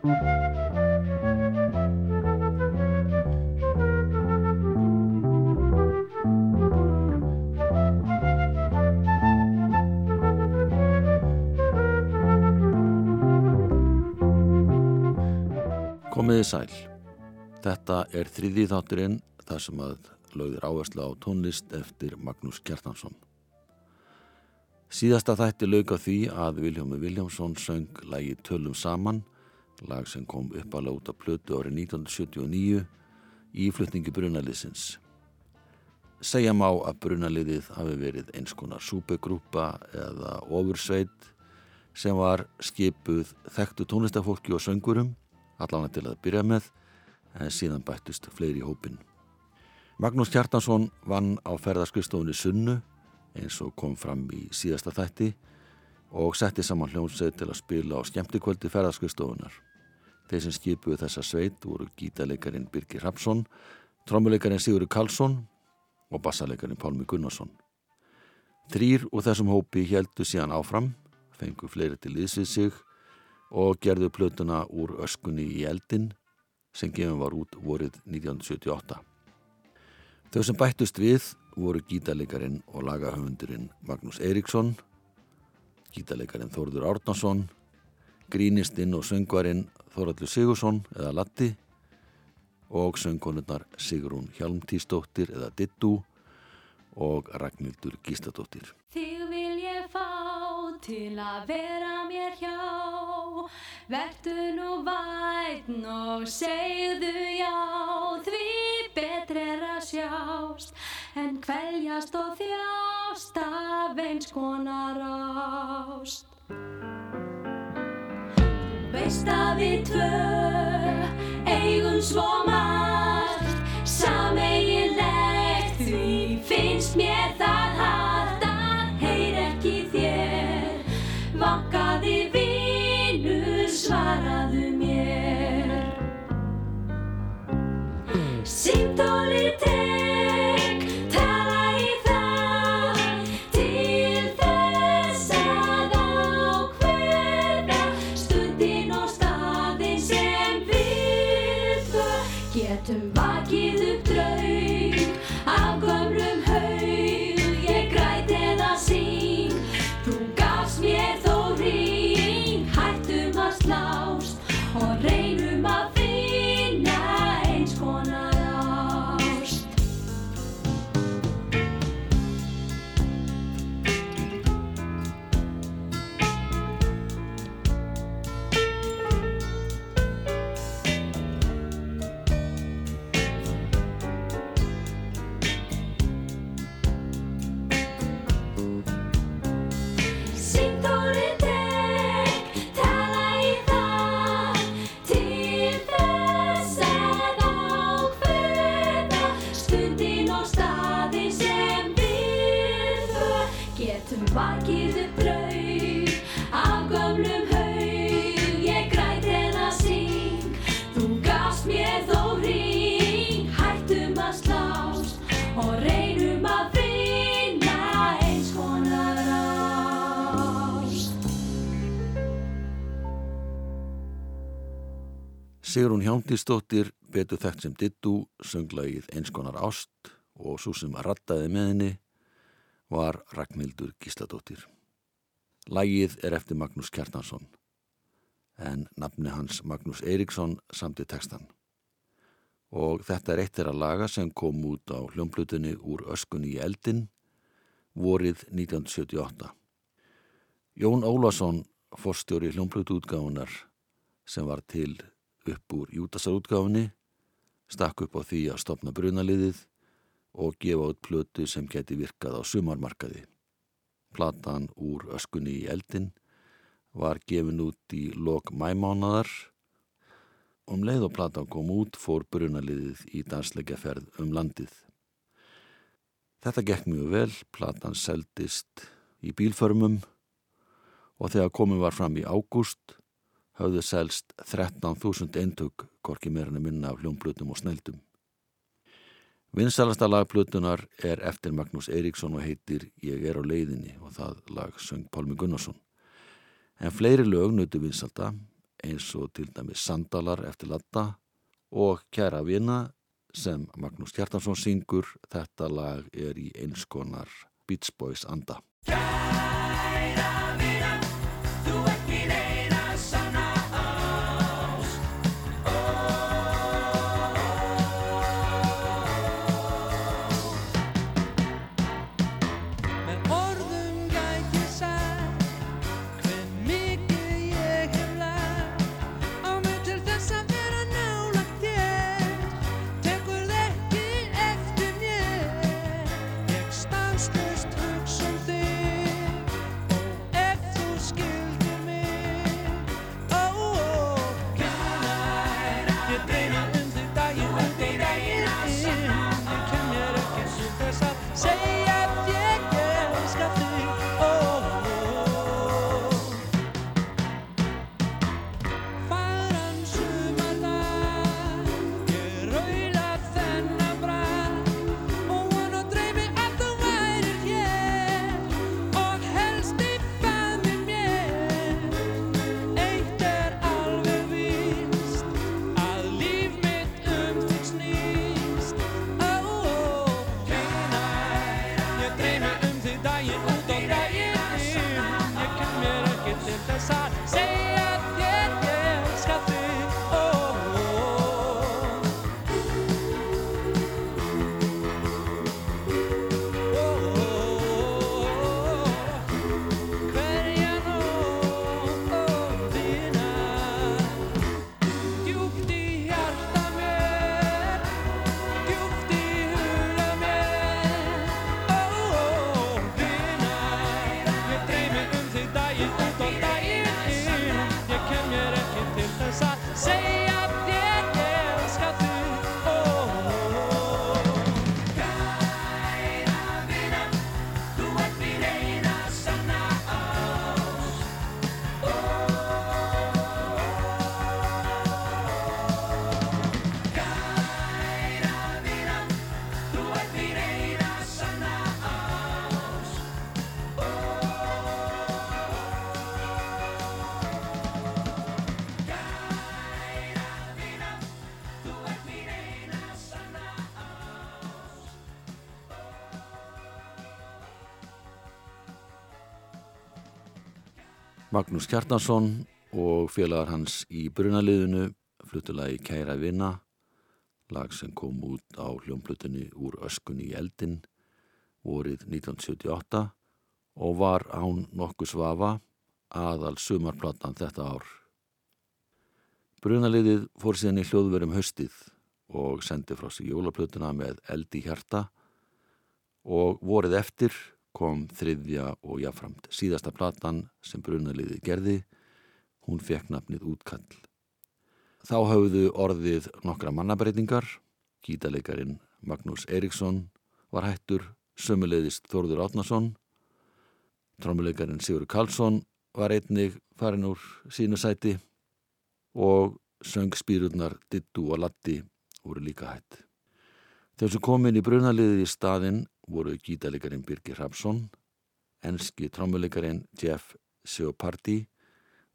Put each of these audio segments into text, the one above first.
Komiði sæl. Þetta er þriði þátturinn þar sem að lögðir áherslu á tónlist eftir Magnús Kjartansson. Síðasta þætti lög á því að Viljómi Viljámsson söng lægi Tölum saman, lag sem kom upp að láta plötu árið 1979 í flutningi Brunaliðsins. Segja má að Brunaliðið hafi verið eins konar súpegrúpa eða ofursveit sem var skipuð þekktu tónlistafólki og söngurum allavega til að byrja með, en síðan bættust fleiri í hópin. Magnús Kjartansson vann á ferðarskristofunni Sunnu, eins og kom fram í síðasta þætti, og setti saman hljómsveit til að spila á skemmtikvöldi ferðarskristofunar. Þeir sem skipuðu þessa sveit voru gítaleikarin Birgir Rapsson, trommuleikarin Sigurður Karlsson og bassaleikarin Pálmi Gunnarsson. Þrýr úr þessum hópi heldu síðan áfram, fengu fleiri til íðsvið sig og gerðu plötuna úr öskunni í eldin sem gefum var út vorið 1978. Þau sem bættust við voru gítaleikarin og lagahöfundurinn Magnús Eiríksson, gítaleikarin Þórður Árnason, grínistinn og söngvarinn Þóraldur Sigursson eða Latti og söngkonurnar Sigrún Hjalmtísdóttir eða Dittu og Ragnhildur Gístadóttir. Þig vil ég fá til að vera mér hjá Vertu nú vætn og segðu já Því betri er að sjást En kvæljast og þjást af eins konar ást Veist að við tvö. Eigum svo margt Sameiginlegt því finnst mér það hægt að heyr ekki þér. Vankaði vinur svaraðu mér. Símtóli Sigrún Hjándísdóttir, betur þekkt sem Dittu, sönglaðið einskonar ást og svo sem rattaði með henni var Ragnhildur Gísladóttir. Lægið er eftir Magnús Kjartansson en nafni hans Magnús Eiríksson samti textan. Og þetta er eitt þeirra laga sem kom út á hljómblutinni úr öskunni í eldin vorið 1978. Jón Ólason, forstjóri hljómblutútgáfunar sem var til upp úr Júdasarútgáfunni, stakk upp á því að stopna brunaliðið og gefa út plötu sem geti virkað á sumarmarkaði. Platan úr öskunni í eldin var gefin út í lok mæmánadar. Um leið og platan kom út fór brunaliðið í dansleika ferð um landið. Þetta gekk mjög vel, platan seldist í bílförmum og þegar komin var fram í ágúst höfðu selst 13.000 eintök korki meirinu minna af hljómblutum og sneldum. Vinsalasta lag Plutunar er eftir Magnús Eiríksson og heitir Ég er á leiðinni og það lag söng Pálmi Gunnarsson. En fleiri lög nötu vinsalda, eins og til dæmi Sandalar eftir Latta og Kæra vina sem Magnús Kjartansson syngur. Þetta lag er í einskonar Beach Boys anda. Magnús Kjartansson og félagar hans í brunaliðinu flutulagi Kæra Vinna lag sem kom út á hljómplutinni úr öskunni í eldin vorið 1978 og var án nokkuð svafa aðal sumarplatan þetta ár. Brunaliðið fór síðan í hljóðverum höstið og sendi frá sig jólaplutuna með eldi hjarta og vorið eftir kom þriðja og jáframt síðasta platan sem brunaliði gerði, hún fekk nafnið útkall. Þá hafðu orðið nokkra mannabreitingar, gítaleikarin Magnús Eriksson var hættur, sömulegðist Þórður Átnason, trómuleikarin Sigur Karlsson var einnig farin úr sínu sæti og söngspýrurnar Dittu og Latti voru líka hætt. Þegar sem komin í brunaliði í staðin voru gítalegarin Birgir Rapsson, enski trommulegarin Jeff Seopardi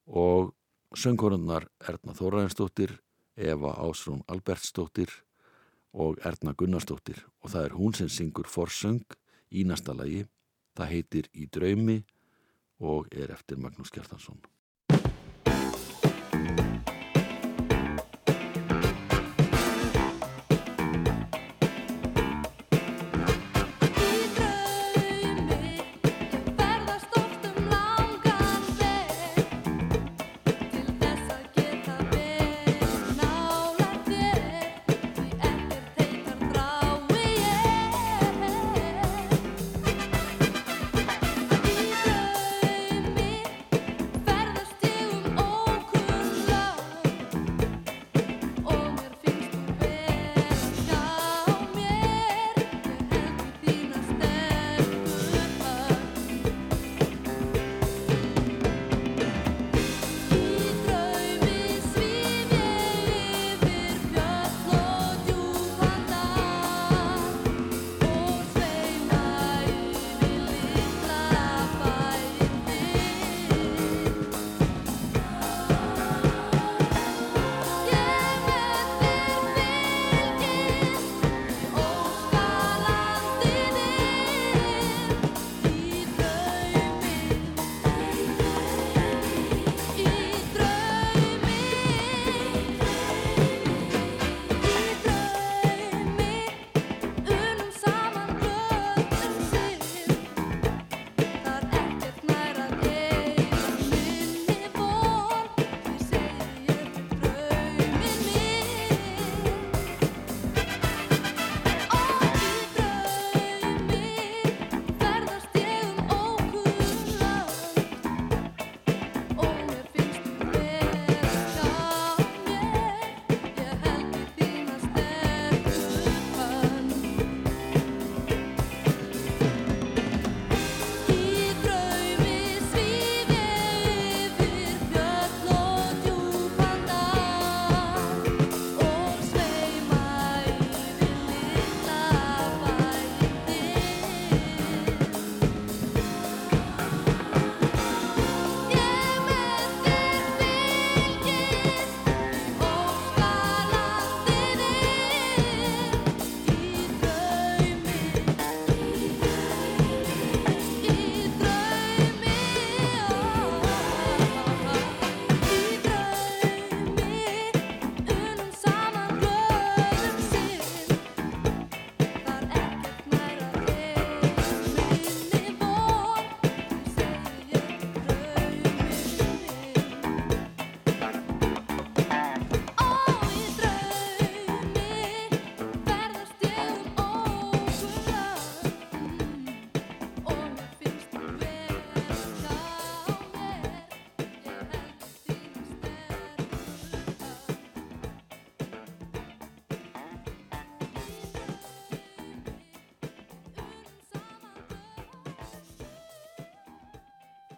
og söngkorundnar Erna Þóraðinsdóttir, Eva Ásrún Albertsdóttir og Erna Gunnarsdóttir og það er hún sem syngur forsöng í næsta lagi. Það heitir Í draumi og er eftir Magnús Kjartansson.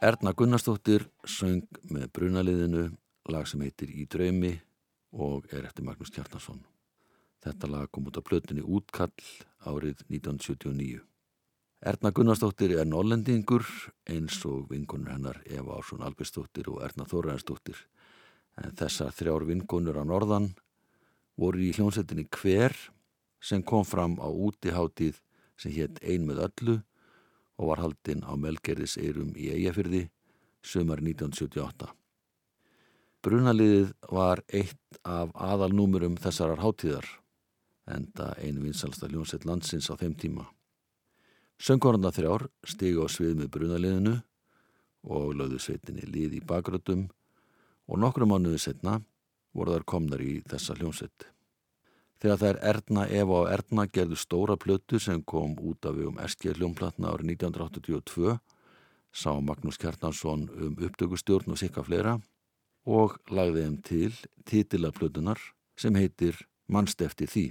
Erna Gunnarsdóttir söng með brunaliðinu lag sem heitir Í draumi og er eftir Magnús Kjartansson. Þetta lag kom út á plötunni Útkall árið 1979. Erna Gunnarsdóttir er nollendingur eins og vingunur hennar Eva Ársson Albersdóttir og Erna Þóraðarsdóttir. En þessar þrjár vingunur á norðan voru í hljónsettinni Hver sem kom fram á útiháttíð sem hétt Ein með öllu og var haldinn á Melgerðis eirum í Eyjafyrði sömar 1978. Brunaliðið var eitt af aðalnúmurum þessarar háttíðar enda einu vinsalsta hljónsett landsins á þeim tíma. Söngkorna þrjár stigi á svið með brunaliðinu og lögðu sveitinni lið í bakgrötum og nokkru mánuðu setna voru þar komnar í þessa hljónsett. Þegar þær Erna, Eva og Erna gerðu stóra plötu sem kom út af um SG hljómplatna árið 1982 sá Magnús Kjartansson um upptökustjórn og sikka fleira og lagði þeim til titila plötunar sem heitir Mannstefti því.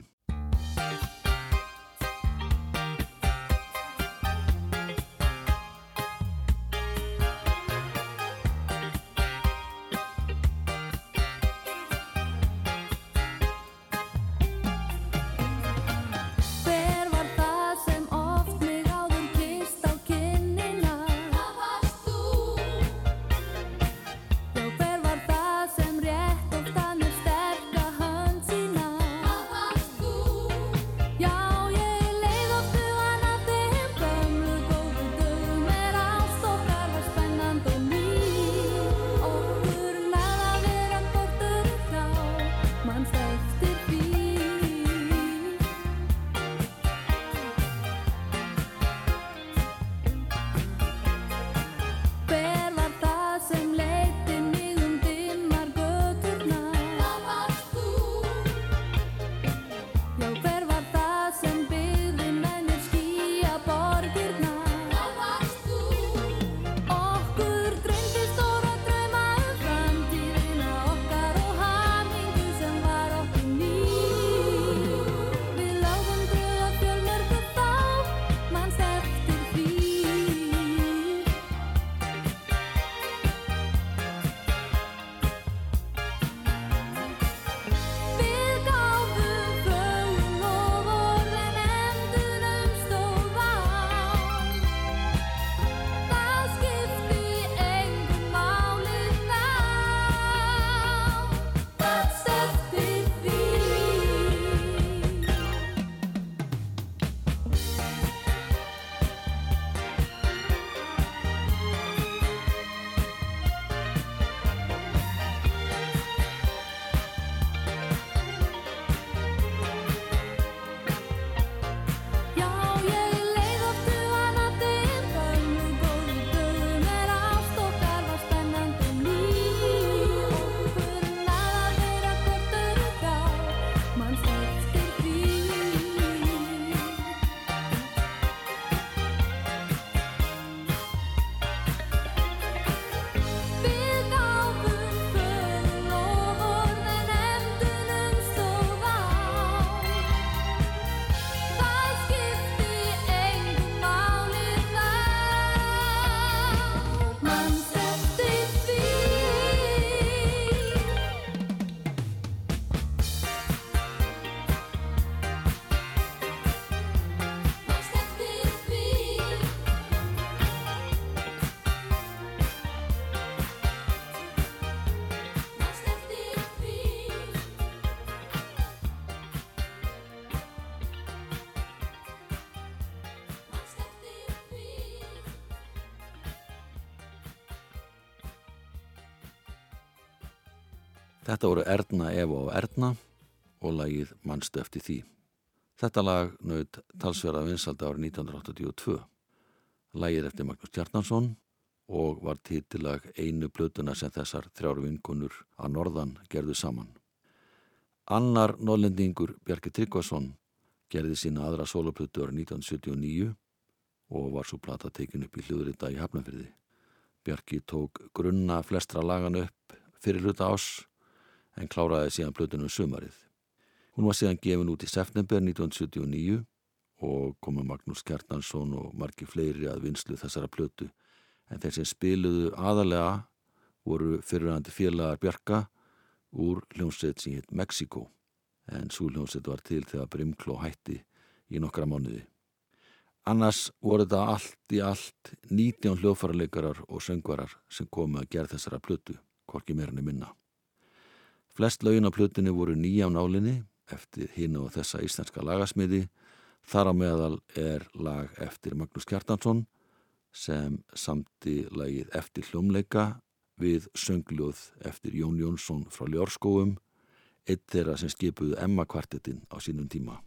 Þetta voru Erna, Eva og Erna og lagið Mannstu eftir því. Þetta lag naut talsverða vinsald árið 1982. Lagið eftir Magnús Kjartansson og var títilag einu blötuna sem þessar þrjáru vingunur að norðan gerðu saman. Annar nóllendingur Bjarki Tryggvason gerði sína aðra soloplötu árið 1979 og var svo plata tekin upp í hljóðrita í Hafnarfyrði. Bjarki tók grunna flestra lagan upp fyrir hluta ás en kláraði síðan plötunum sumarið. Hún var síðan gefin út í september 1979 og komu Magnús Kjartansson og margi fleiri að vinslu þessara plötu en þeir sem spiluðu aðalega voru fyrirhandi félagar Bjarka úr hljómsveit sem hitt Mexiko en svo hljómsveit var til þegar Brimkló hætti í nokkra mánuði. Annars voru þetta allt í allt 19 hljófarleikarar og söngvarar sem komu að gera þessara plötu, hvorki meirinni minna. Flest laugin á plötinu voru nýja á nálinni eftir hinn og þessa íslenska lagasmiði. Þar á meðal er lag eftir Magnús Kjartansson sem samti lagið eftir hljómleika við söngljóð eftir Jón Jónsson frá Ljórskóum, eitt þeirra sem skipuðu Emma kvartetinn á sínum tíma.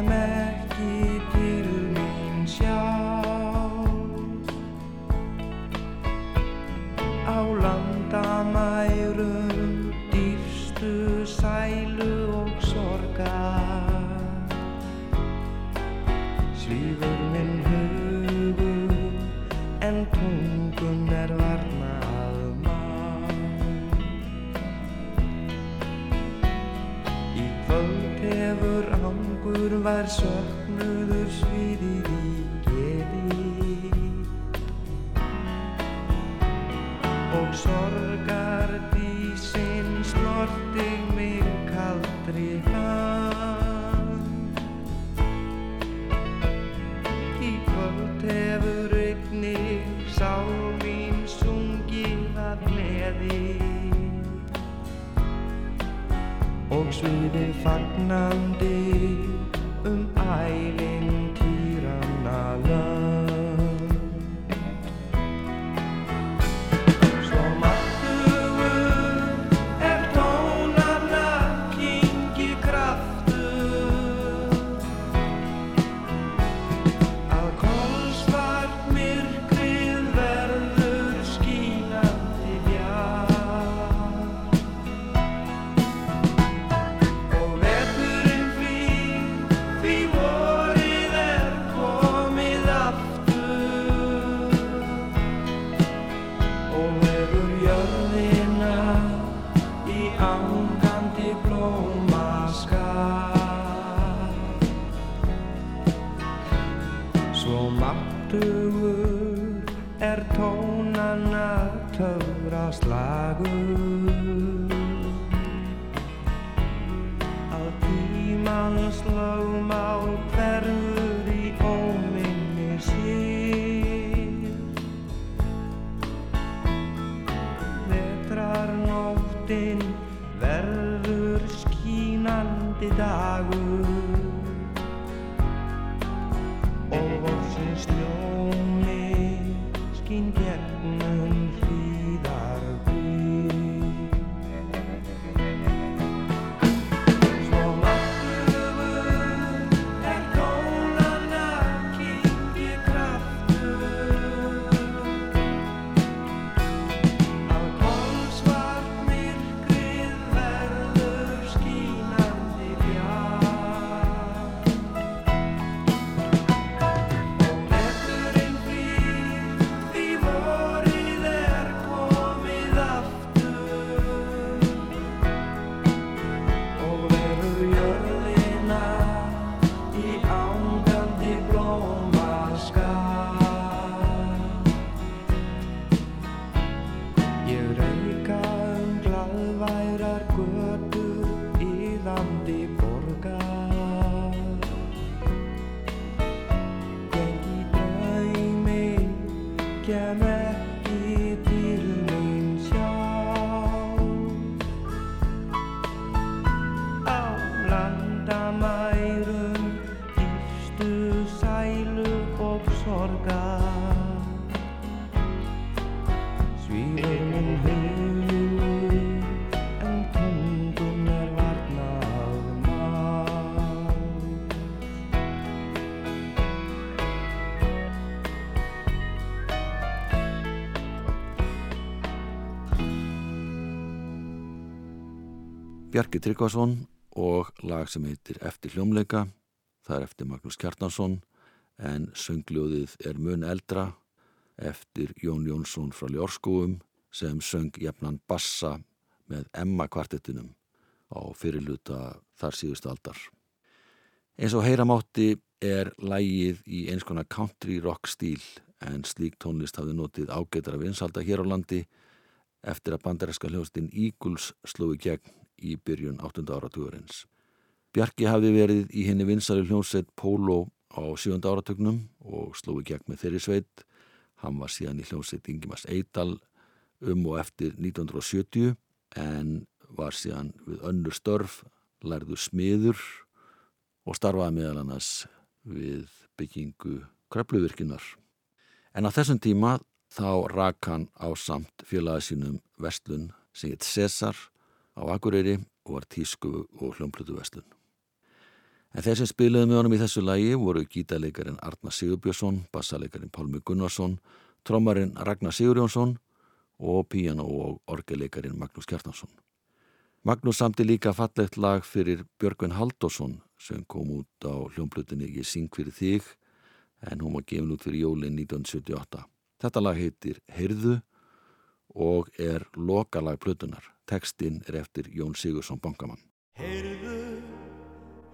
Mehmet var söknuður svíðið í geði og sorgar dísinn snortig mig kaldri hand. Í kvöld hefur einnig sál mín sungið af gleði. Og sviði fagnandi verður skínandi dagur Bjarki Tryggvason og lag sem heitir Eftir hljómleika, það er eftir Magnús Kjartansson en söngljóðið er mun eldra eftir Jón Jónsson frá Ljórskóum sem söng jefnan bassa með Emma kvartettinum á fyrirluta þar síðust aldar. Eins og heyramátti er lægið í eins konar country rock stíl en slík tónlist hafði notið ágætara vinsalda hér á landi eftir að bandaræska hljóðstinn Eagles slói gegn í byrjun 8. áratugurins. Bjarki hafði verið í henni vinsari hljómsett Pólo á 7. áratögnum og slói gegn með þeirri sveit. Hann var síðan í hljómsett Ingemars Eidal um og eftir 1970 en var síðan við önnur störf, lærðu smiður og starfaði meðal annars við byggingu krepluvirkinar. En á þessum tíma þá rak hann á samt félagi sínum vestlun sem heit Cesar á Akureyri og var tísku og hljómplutu vestlun. En þeir sem spilaði með honum í þessu lagi voru gítaleikarin Arna Sigurbjörnsson, bassaleikarin Pálmi Gunnarsson, trommarin Ragnar Sigurjónsson og píjana og orgeleikarin Magnús Kjartansson. Magnús samti líka fallegt lag fyrir Björgvin Haldásson sem kom út á hljómplutinni Ég syng fyrir þig en hún var gefin út fyrir jólinn 1978. Þetta lag heitir Heyrðu og er lokalag plutunar. Tekstinn er eftir Jón Sigursson Bankamann. Heyrðu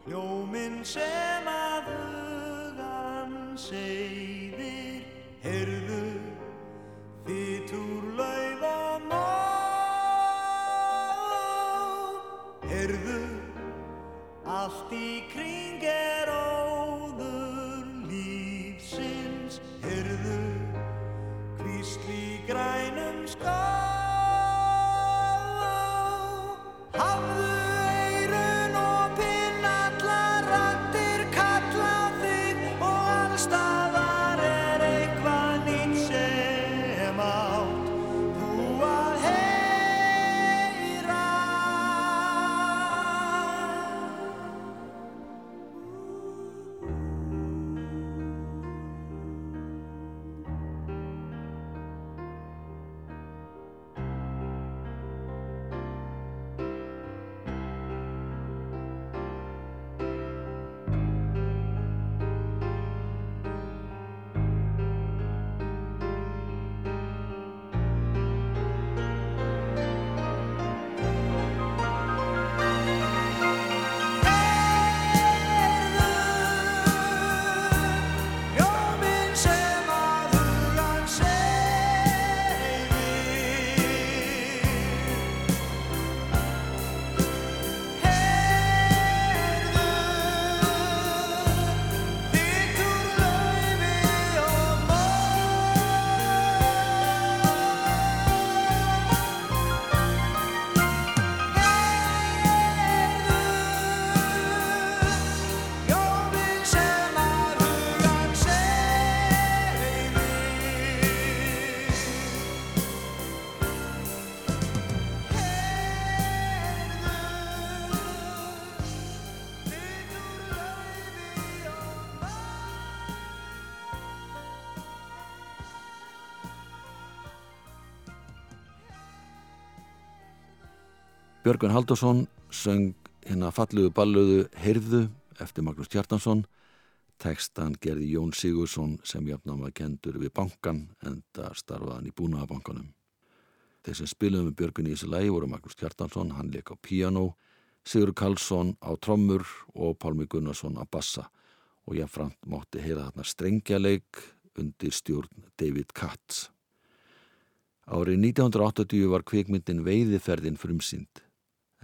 hljóminn sem að hugan segðir Heyrðu þitt úr lauf og nóg Heyrðu allt í kring Björgun Haldursson söng hérna falluðu balluðu Heyrðu eftir Magnús Kjartansson. Tekstan gerði Jón Sigursson sem jafnum að kendur við bankan en það starfaðan í búnaðabankanum. Þeir sem spiluðum með Björgun í þessu lagi voru Magnús Kjartansson, hann leik á piano, Sigur Karlsson á trommur og Pálmi Gunnarsson á bassa og jáfnframt mótti heyra þarna strengjaleik undir stjórn David Katz. Árið 1980 var kvikmyndin Veiðiferðin frumsýnd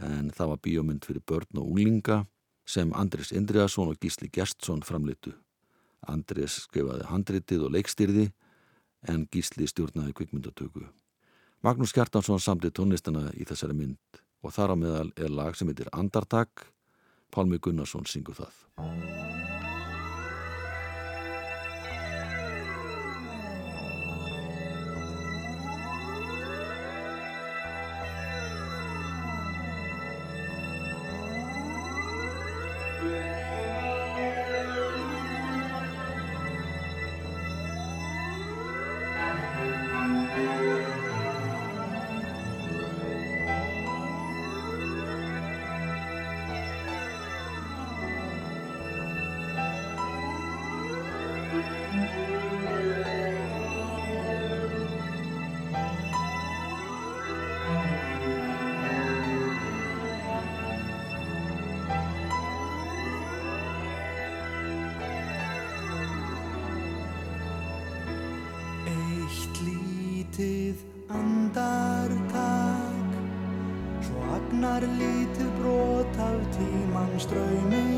en það var bíómynd fyrir börn og unglinga sem Andris Indriðarsson og Gísli Gjertsson framleitu. Andris skrifaði handritið og leikstyrði en Gísli stjórnaði kvikmyndatöku. Magnús Kjartansson samti tónlistana í þessari mynd og þar á meðal er lag sem heitir Andartak. Pálmi Gunnarsson syngur það. Lítið andartak Svo agnar lítið brot af tímans draumi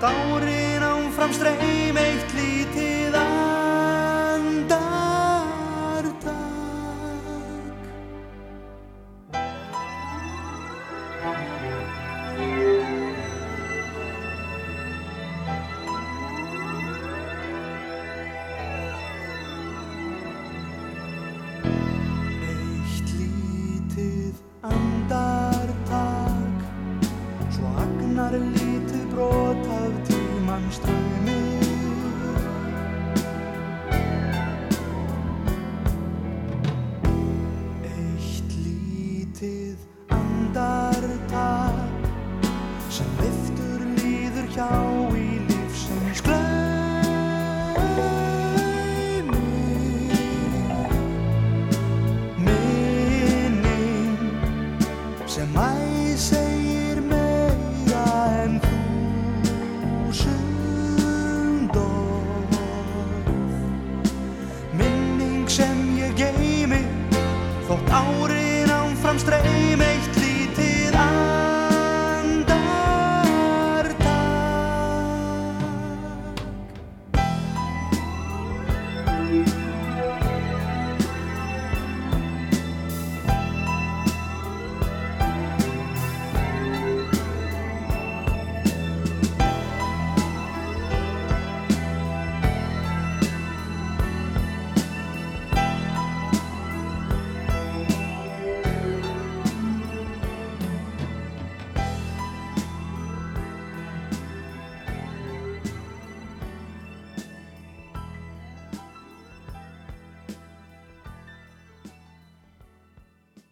þótt árin áfram streym eitt sem viftur líður hjá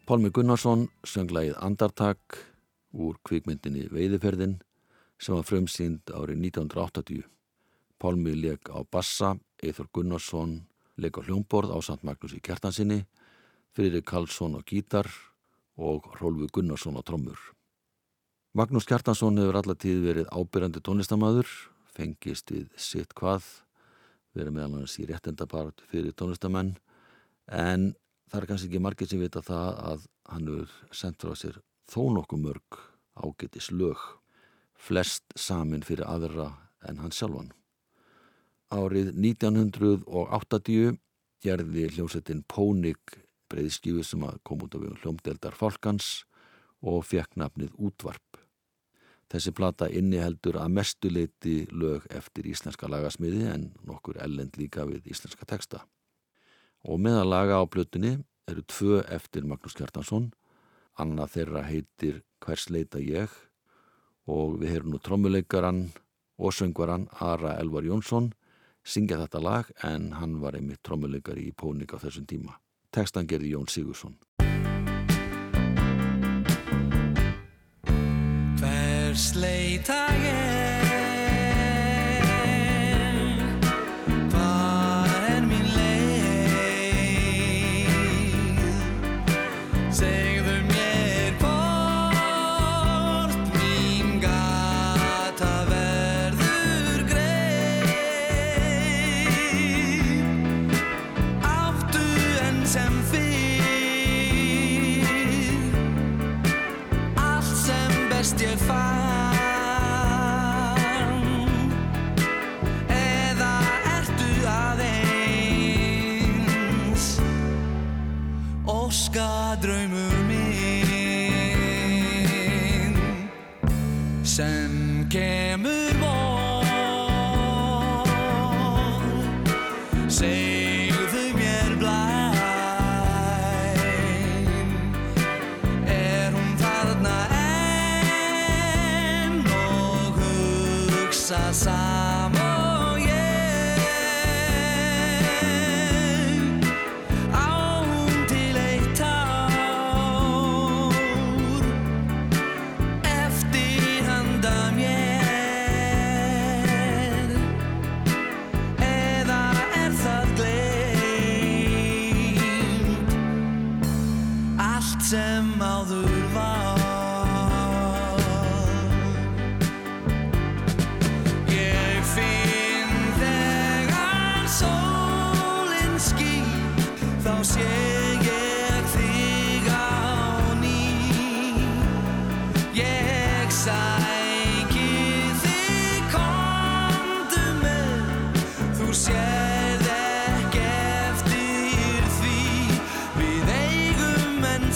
Pálmi Gunnarsson söng lagið Andartak úr kvikmyndinni Veiðiferðin sem var frumsýnd árið 1980. Pálmi leik á bassa, Eithor Gunnarsson leik á hljómborð á samt Magnús í kjartansinni, Friðrik Karlsson á gítar og Rólfi Gunnarsson á trommur. Magnús Kjartansson hefur allatíð verið ábyrjandi tónlistamæður, fengist við sitt hvað, verið meðal hans í réttendapart fyrir tónlistamenn, en það er kannski ekki margir sem vita það að hann hefur sendt frá sér þó nokkuð mörg ágætis lög, flest samin fyrir aðra en hann sjálfan. Árið 1980 gerði hljómsettin Pónik breyðskífu sem kom út af hljómdeldar fálkans og fekk nafnið Útvarp. Þessi plata inniheldur að mestuleiti lög eftir íslenska lagasmiði en nokkur ellend líka við íslenska texta. Og meðal laga á plötunni eru tvö eftir Magnús Kjartansson, annað þeirra heitir Hvers leita ég og við heyrum nú trommuleikaran og söngvaran Ara Elvar Jónsson syngja þetta lag en hann var einmitt trommuleikari í Pónik á þessum tíma. Tekstan gerði Jón Sigursson. Hvers leita ég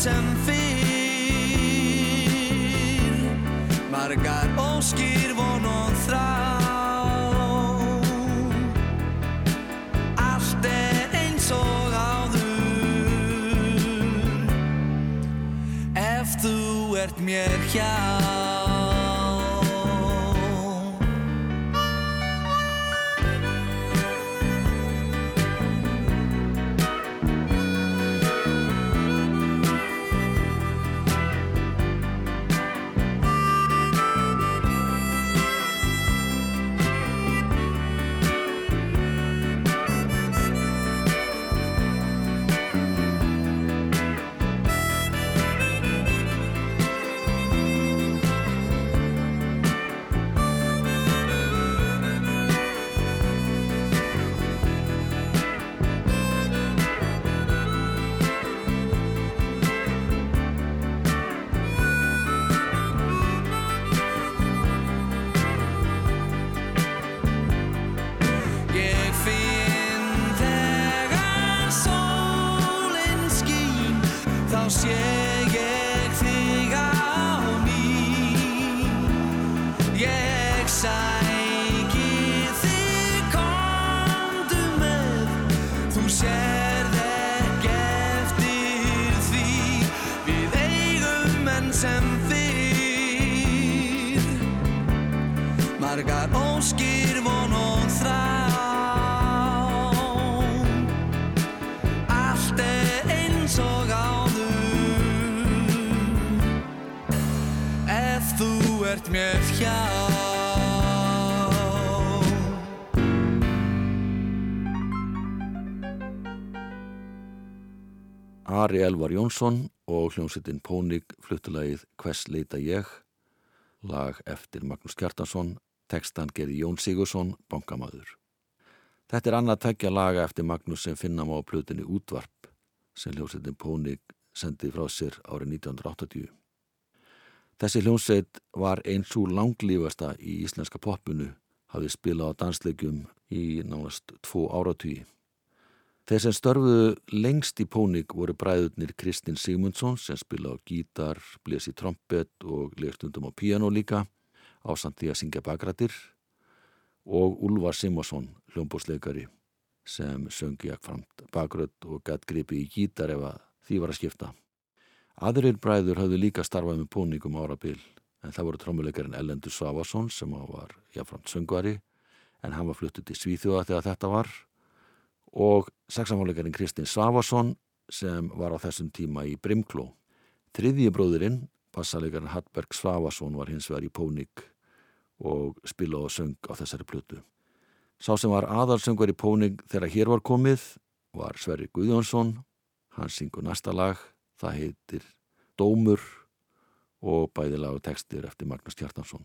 sem fyrr. Margar óskýr von og þrá. Allt er eins og áður. Ef þú ert mér hjá. Mér hjá Ari Elvar Jónsson og hljómsveitin Pónik fluttulegið Hvers leita ég? Lag eftir Magnús Kjartansson tekstan gerði Jón Sigursson bankamaður. Þetta er annað tveggja laga eftir Magnús sem finna má á plötunni Útvarp sem hljómsveitin Pónik sendið frá sér árið 1980 Þessi hljómsveit var eins úr langlífasta í íslenska poppunu hafið spilað á danslegjum í nánast tvo áratvíi Þeir sem störfuðu lengst í Pónik voru bræðurnir Kristinn Sigmundsson sem spila á gítar, blés í trompet og legstundum á piano líka á samt því að syngja bakrættir og Úlvar Simonsson, hljómbósleikari sem söngi ekki framt bakrött og gætt gripi í gítar ef því var að skipta. Aðrir bræður hafðu líka starfað með Pónik um árabil en það voru trommuleikarinn Ellendur Savason sem var jáframt söngvari en hann var fluttuð til Svíþjóða þegar þetta var og saxafónleikarinn Kristinn Savason sem var á þessum tíma í Brimkló. Þriðji bróðurinn, bassalegarinn Hallberg Savason var hins vegar í Pónik og spila og söng á þessari plötu. Sá sem var aðalsöngar í Pónik þegar hér var komið var Sverri Guðjónsson, hann syngur næsta lag, það heitir Dómur og bæði lag og textir eftir Magnús Kjartansson.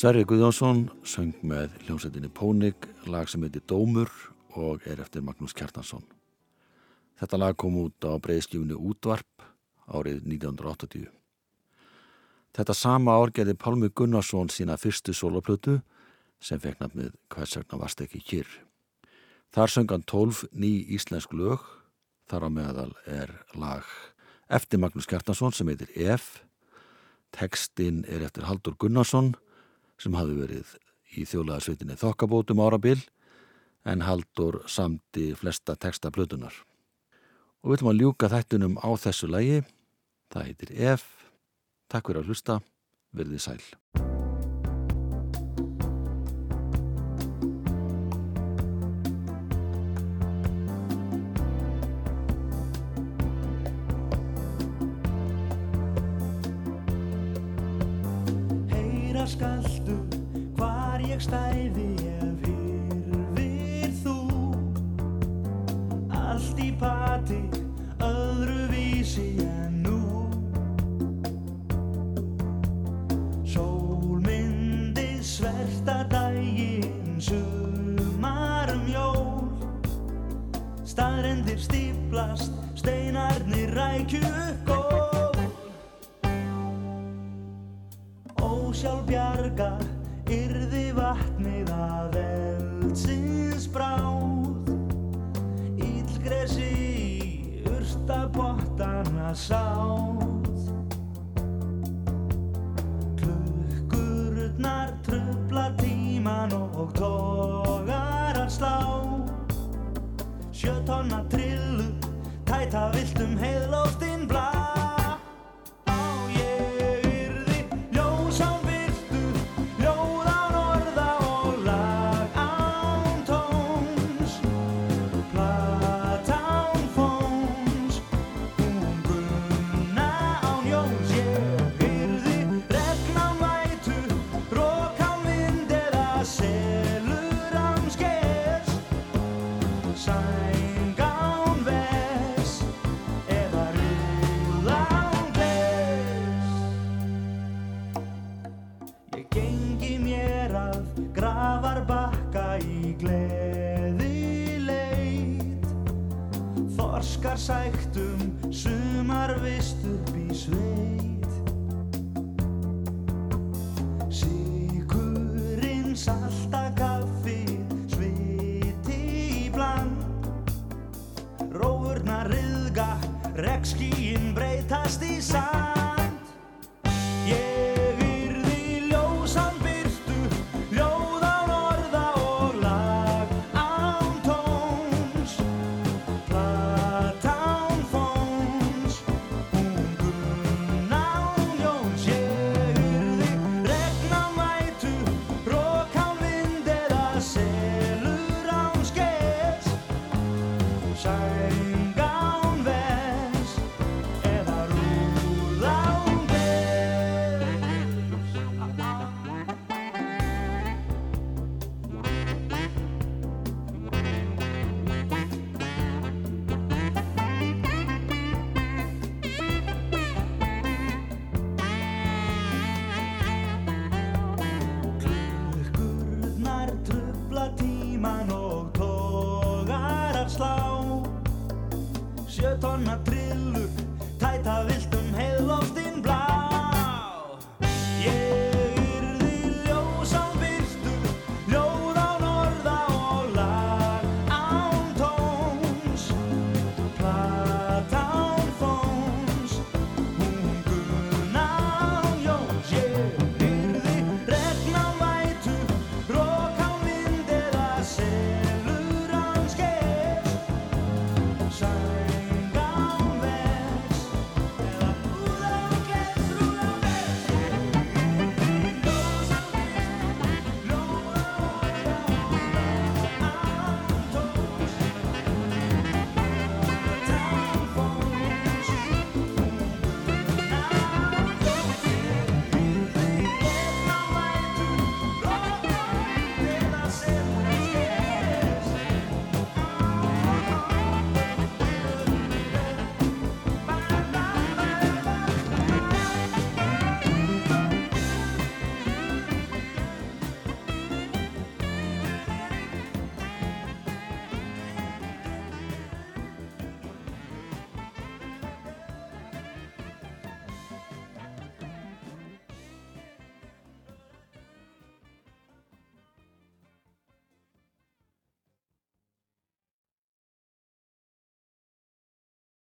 Sverri Guðjónsson söng með hljómsveitinni Pónik lag sem heitir Dómur og er eftir Magnús Kjartansson. Þetta lag kom út á breyðskjúni Útvarp árið 1980. Þetta sama ár gerði Pálmi Gunnarsson sína fyrstu soloplötu sem fekk nafnið Hversagna varst ekki kyrr. Þar söng hann tólf ný íslensk lög, þar á meðal er lag eftir Magnús Kjartansson sem heitir Ef. Tekstinn er eftir Haldur Gunnarsson sem hafi verið í þjólaðarsveitinni Þokkabótum árabil en Haldur samti flesta texta plötunar. Og við ætlum að ljúka þættunum á þessu lægi. Það heitir Ef. Takk fyrir að hlusta. Verðið sæl. Gengi mér að grafar bakka í gleði leit. Þorskar sæktum sumar vist upp í sveit. Sigurinn salta kaffi sviti í bland. Rófurnar riðga, regnskíin breytast í sand